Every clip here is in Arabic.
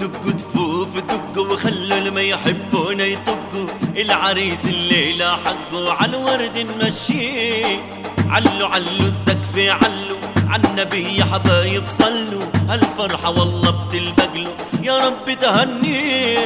دقوا دفوف دقوا وخلوا اللي ما يحبونا يطقوا العريس الليلة حقه عالورد نمشيه علو علو الزقف علو عالنبي يا حبايب صلوا. هالفرحة والله بتلبقلو يا رب تهنيه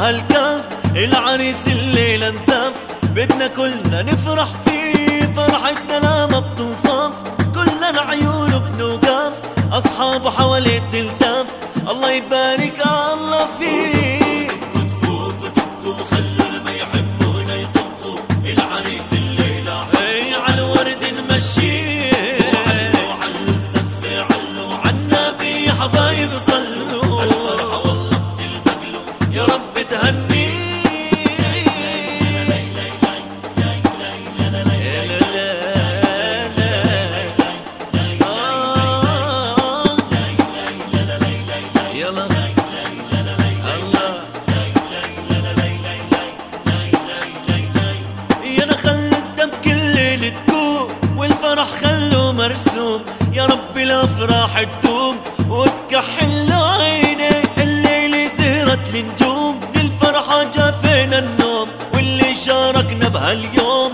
هالكف العريس الليلة نزف بدنا كلنا نفرح فيه فرحتنا لا ما بتوصف كلنا عيونه بنوقف أصحابه حواليه تلتف. الله يبارك الله فيه الافراح تدوم وتكحل عيني. الليلة سهرت النجوم للفرحة جافينا النوم واللي شاركنا بهاليوم.